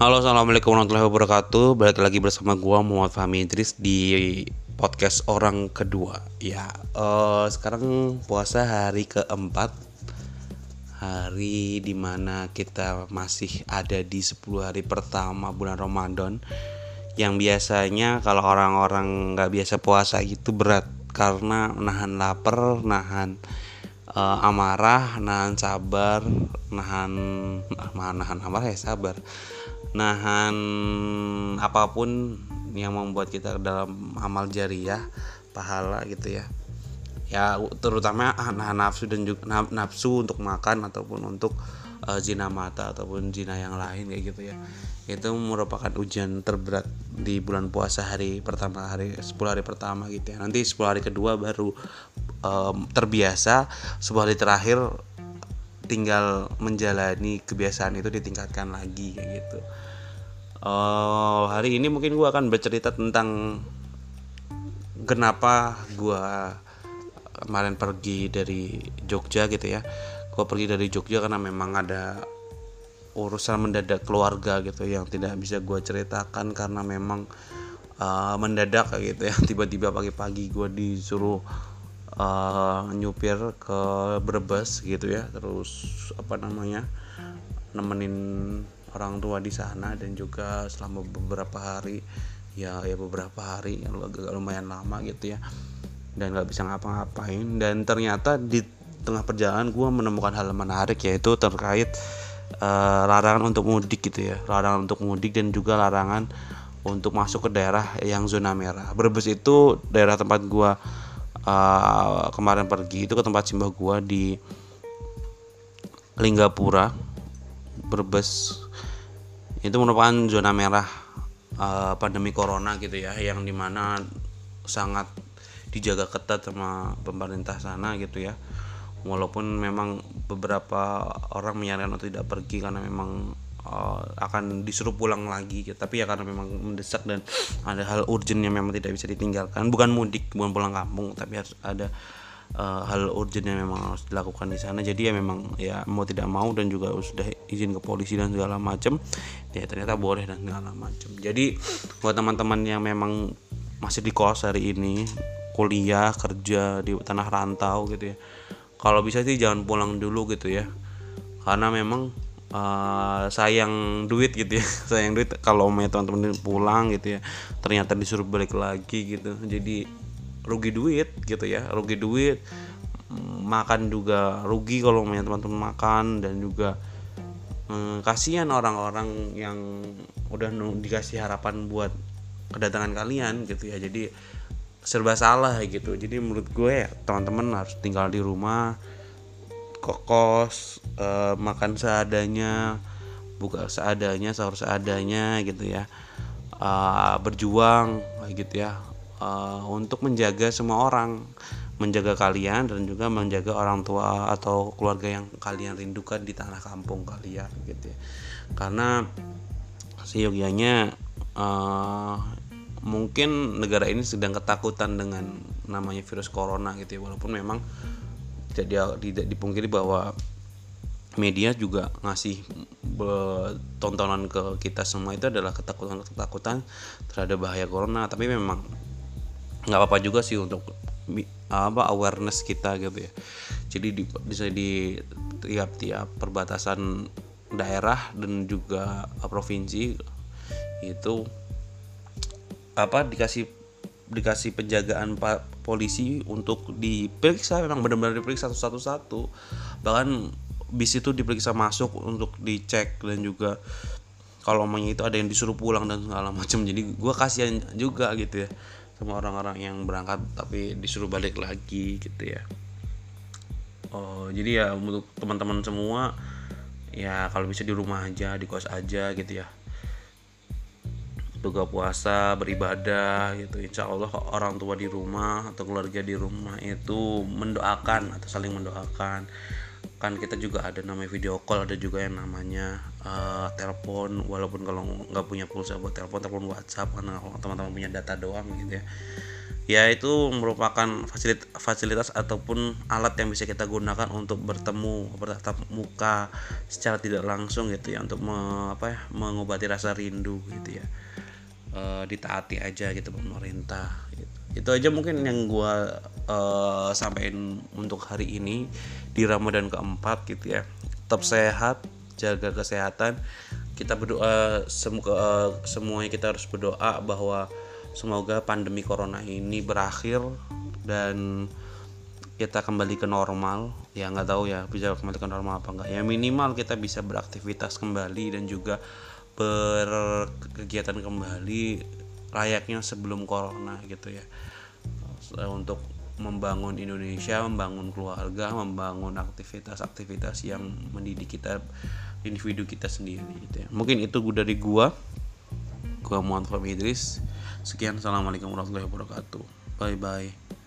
Halo assalamualaikum warahmatullahi wabarakatuh. Balik lagi bersama gua Muhammad Fahmi Idris di podcast orang kedua. Ya uh, sekarang puasa hari keempat. Hari di mana kita masih ada di 10 hari pertama bulan Ramadan. Yang biasanya kalau orang-orang nggak biasa puasa itu berat. Karena nahan lapar, nahan uh, amarah, nahan sabar, nahan nahan, amarah ya sabar nahan apa pun yang membuat kita dalam amal jariah pahala gitu ya. Ya terutama nahan nafsu dan juga nafsu untuk makan ataupun untuk uh, zina mata ataupun zina yang lain kayak gitu ya. Itu merupakan ujian terberat di bulan puasa hari pertama hari 10 hari pertama gitu ya. Nanti 10 hari kedua baru um, terbiasa. 10 hari terakhir tinggal menjalani kebiasaan itu ditingkatkan lagi kayak gitu. Uh, hari ini mungkin gue akan bercerita tentang kenapa gue kemarin pergi dari Jogja gitu ya. Gue pergi dari Jogja karena memang ada urusan mendadak keluarga gitu yang tidak bisa gue ceritakan karena memang uh, mendadak gitu ya. Tiba-tiba pagi-pagi gue disuruh uh, nyupir ke Brebes gitu ya. Terus apa namanya nemenin orang tua di sana dan juga selama beberapa hari ya ya beberapa hari yang lumayan lama gitu ya. Dan nggak bisa ngapa-ngapain. Dan ternyata di tengah perjalanan gue menemukan hal menarik yaitu terkait uh, larangan untuk mudik gitu ya. Larangan untuk mudik dan juga larangan untuk masuk ke daerah yang zona merah. Brebes itu daerah tempat gue uh, kemarin pergi itu ke tempat simbah gua di Linggapura Brebes. Itu merupakan zona merah uh, pandemi corona gitu ya yang di mana sangat dijaga ketat sama pemerintah sana gitu ya. Walaupun memang beberapa orang menyarankan untuk tidak pergi karena memang uh, akan disuruh pulang lagi gitu. tapi ya karena memang mendesak dan ada hal urgent yang memang tidak bisa ditinggalkan. Bukan mudik bukan pulang kampung tapi harus ada uh, hal urgent yang memang harus dilakukan di sana. Jadi ya memang ya mau tidak mau dan juga sudah izin ke polisi dan segala macam ya ternyata boleh dan segala macam jadi buat teman-teman yang memang masih di kos hari ini kuliah kerja di tanah rantau gitu ya kalau bisa sih jangan pulang dulu gitu ya. Karena memang uh, sayang duit gitu ya. Sayang duit kalau mau teman-teman pulang gitu ya. Ternyata disuruh balik lagi gitu. Jadi rugi duit gitu ya rugi duit. Makan juga rugi kalau mau teman-teman makan dan juga hmm, kasihan orang-orang yang udah dikasih harapan buat kedatangan kalian gitu ya. Jadi serba salah gitu. Jadi menurut gue ya teman-teman harus tinggal di rumah kokos uh, makan seadanya buka seadanya sahur seadanya gitu ya. Uh, berjuang gitu ya. Uh, untuk menjaga semua orang menjaga kalian dan juga menjaga orang tua atau keluarga yang kalian rindukan di tanah kampung kalian gitu ya. Karena seyogianya uh, mungkin negara ini sedang ketakutan dengan namanya virus corona gitu ya. Walaupun memang tidak tidak dipungkiri bahwa media juga ngasih tontonan ke kita semua itu adalah ketakutan-ketakutan terhadap bahaya corona. Tapi memang nggak apa-apa juga sih untuk apa awareness kita gitu ya. Jadi di, bisa di tiap-tiap perbatasan daerah dan juga provinsi itu apa dikasih dikasih penjagaan pak polisi untuk diperiksa. Memang benar-benar diperiksa satu-satu bahkan bis itu diperiksa masuk untuk dicek dan juga kalau omongnya itu ada yang disuruh pulang dan segala macam. Jadi gue kasihan juga gitu ya sama orang-orang yang berangkat tapi disuruh balik lagi gitu ya. Oh jadi ya untuk teman-teman semua ya kalau bisa di rumah aja di kos aja gitu ya. Buka puasa beribadah gitu. Insya Allah orang tua di rumah atau keluarga di rumah itu mendoakan atau saling mendoakan kan kita juga ada namanya video call ada juga yang namanya uh, telepon. Walaupun kalau nggak punya pulsa buat telepon telepon WhatsApp karena teman-teman punya data doang gitu ya. Ya itu merupakan fasilitas, fasilitas ataupun alat yang bisa kita gunakan untuk bertemu bertatap muka secara tidak langsung gitu ya untuk me, apa ya mengobati rasa rindu gitu ya. E, ditaati aja gitu pemerintah. Gitu. itu aja mungkin yang gua e, sampaikan untuk hari ini di Ramadan keempat gitu ya. Tetap sehat jaga kesehatan. Kita berdoa semoga semuanya kita harus berdoa bahwa semoga pandemi corona ini berakhir dan kita kembali ke normal. Ya nggak tahu ya bisa kembali ke normal apa enggak ya minimal kita bisa beraktivitas kembali dan juga berkegiatan kembali layaknya sebelum corona gitu ya. Untuk membangun Indonesia, membangun keluarga, membangun aktivitas-aktivitas yang mendidik kita individu kita sendiri gitu ya. Mungkin itu dari gua. Gua Muhammad Idris. Sekian, assalamualaikum warahmatullahi wabarakatuh. Bye bye.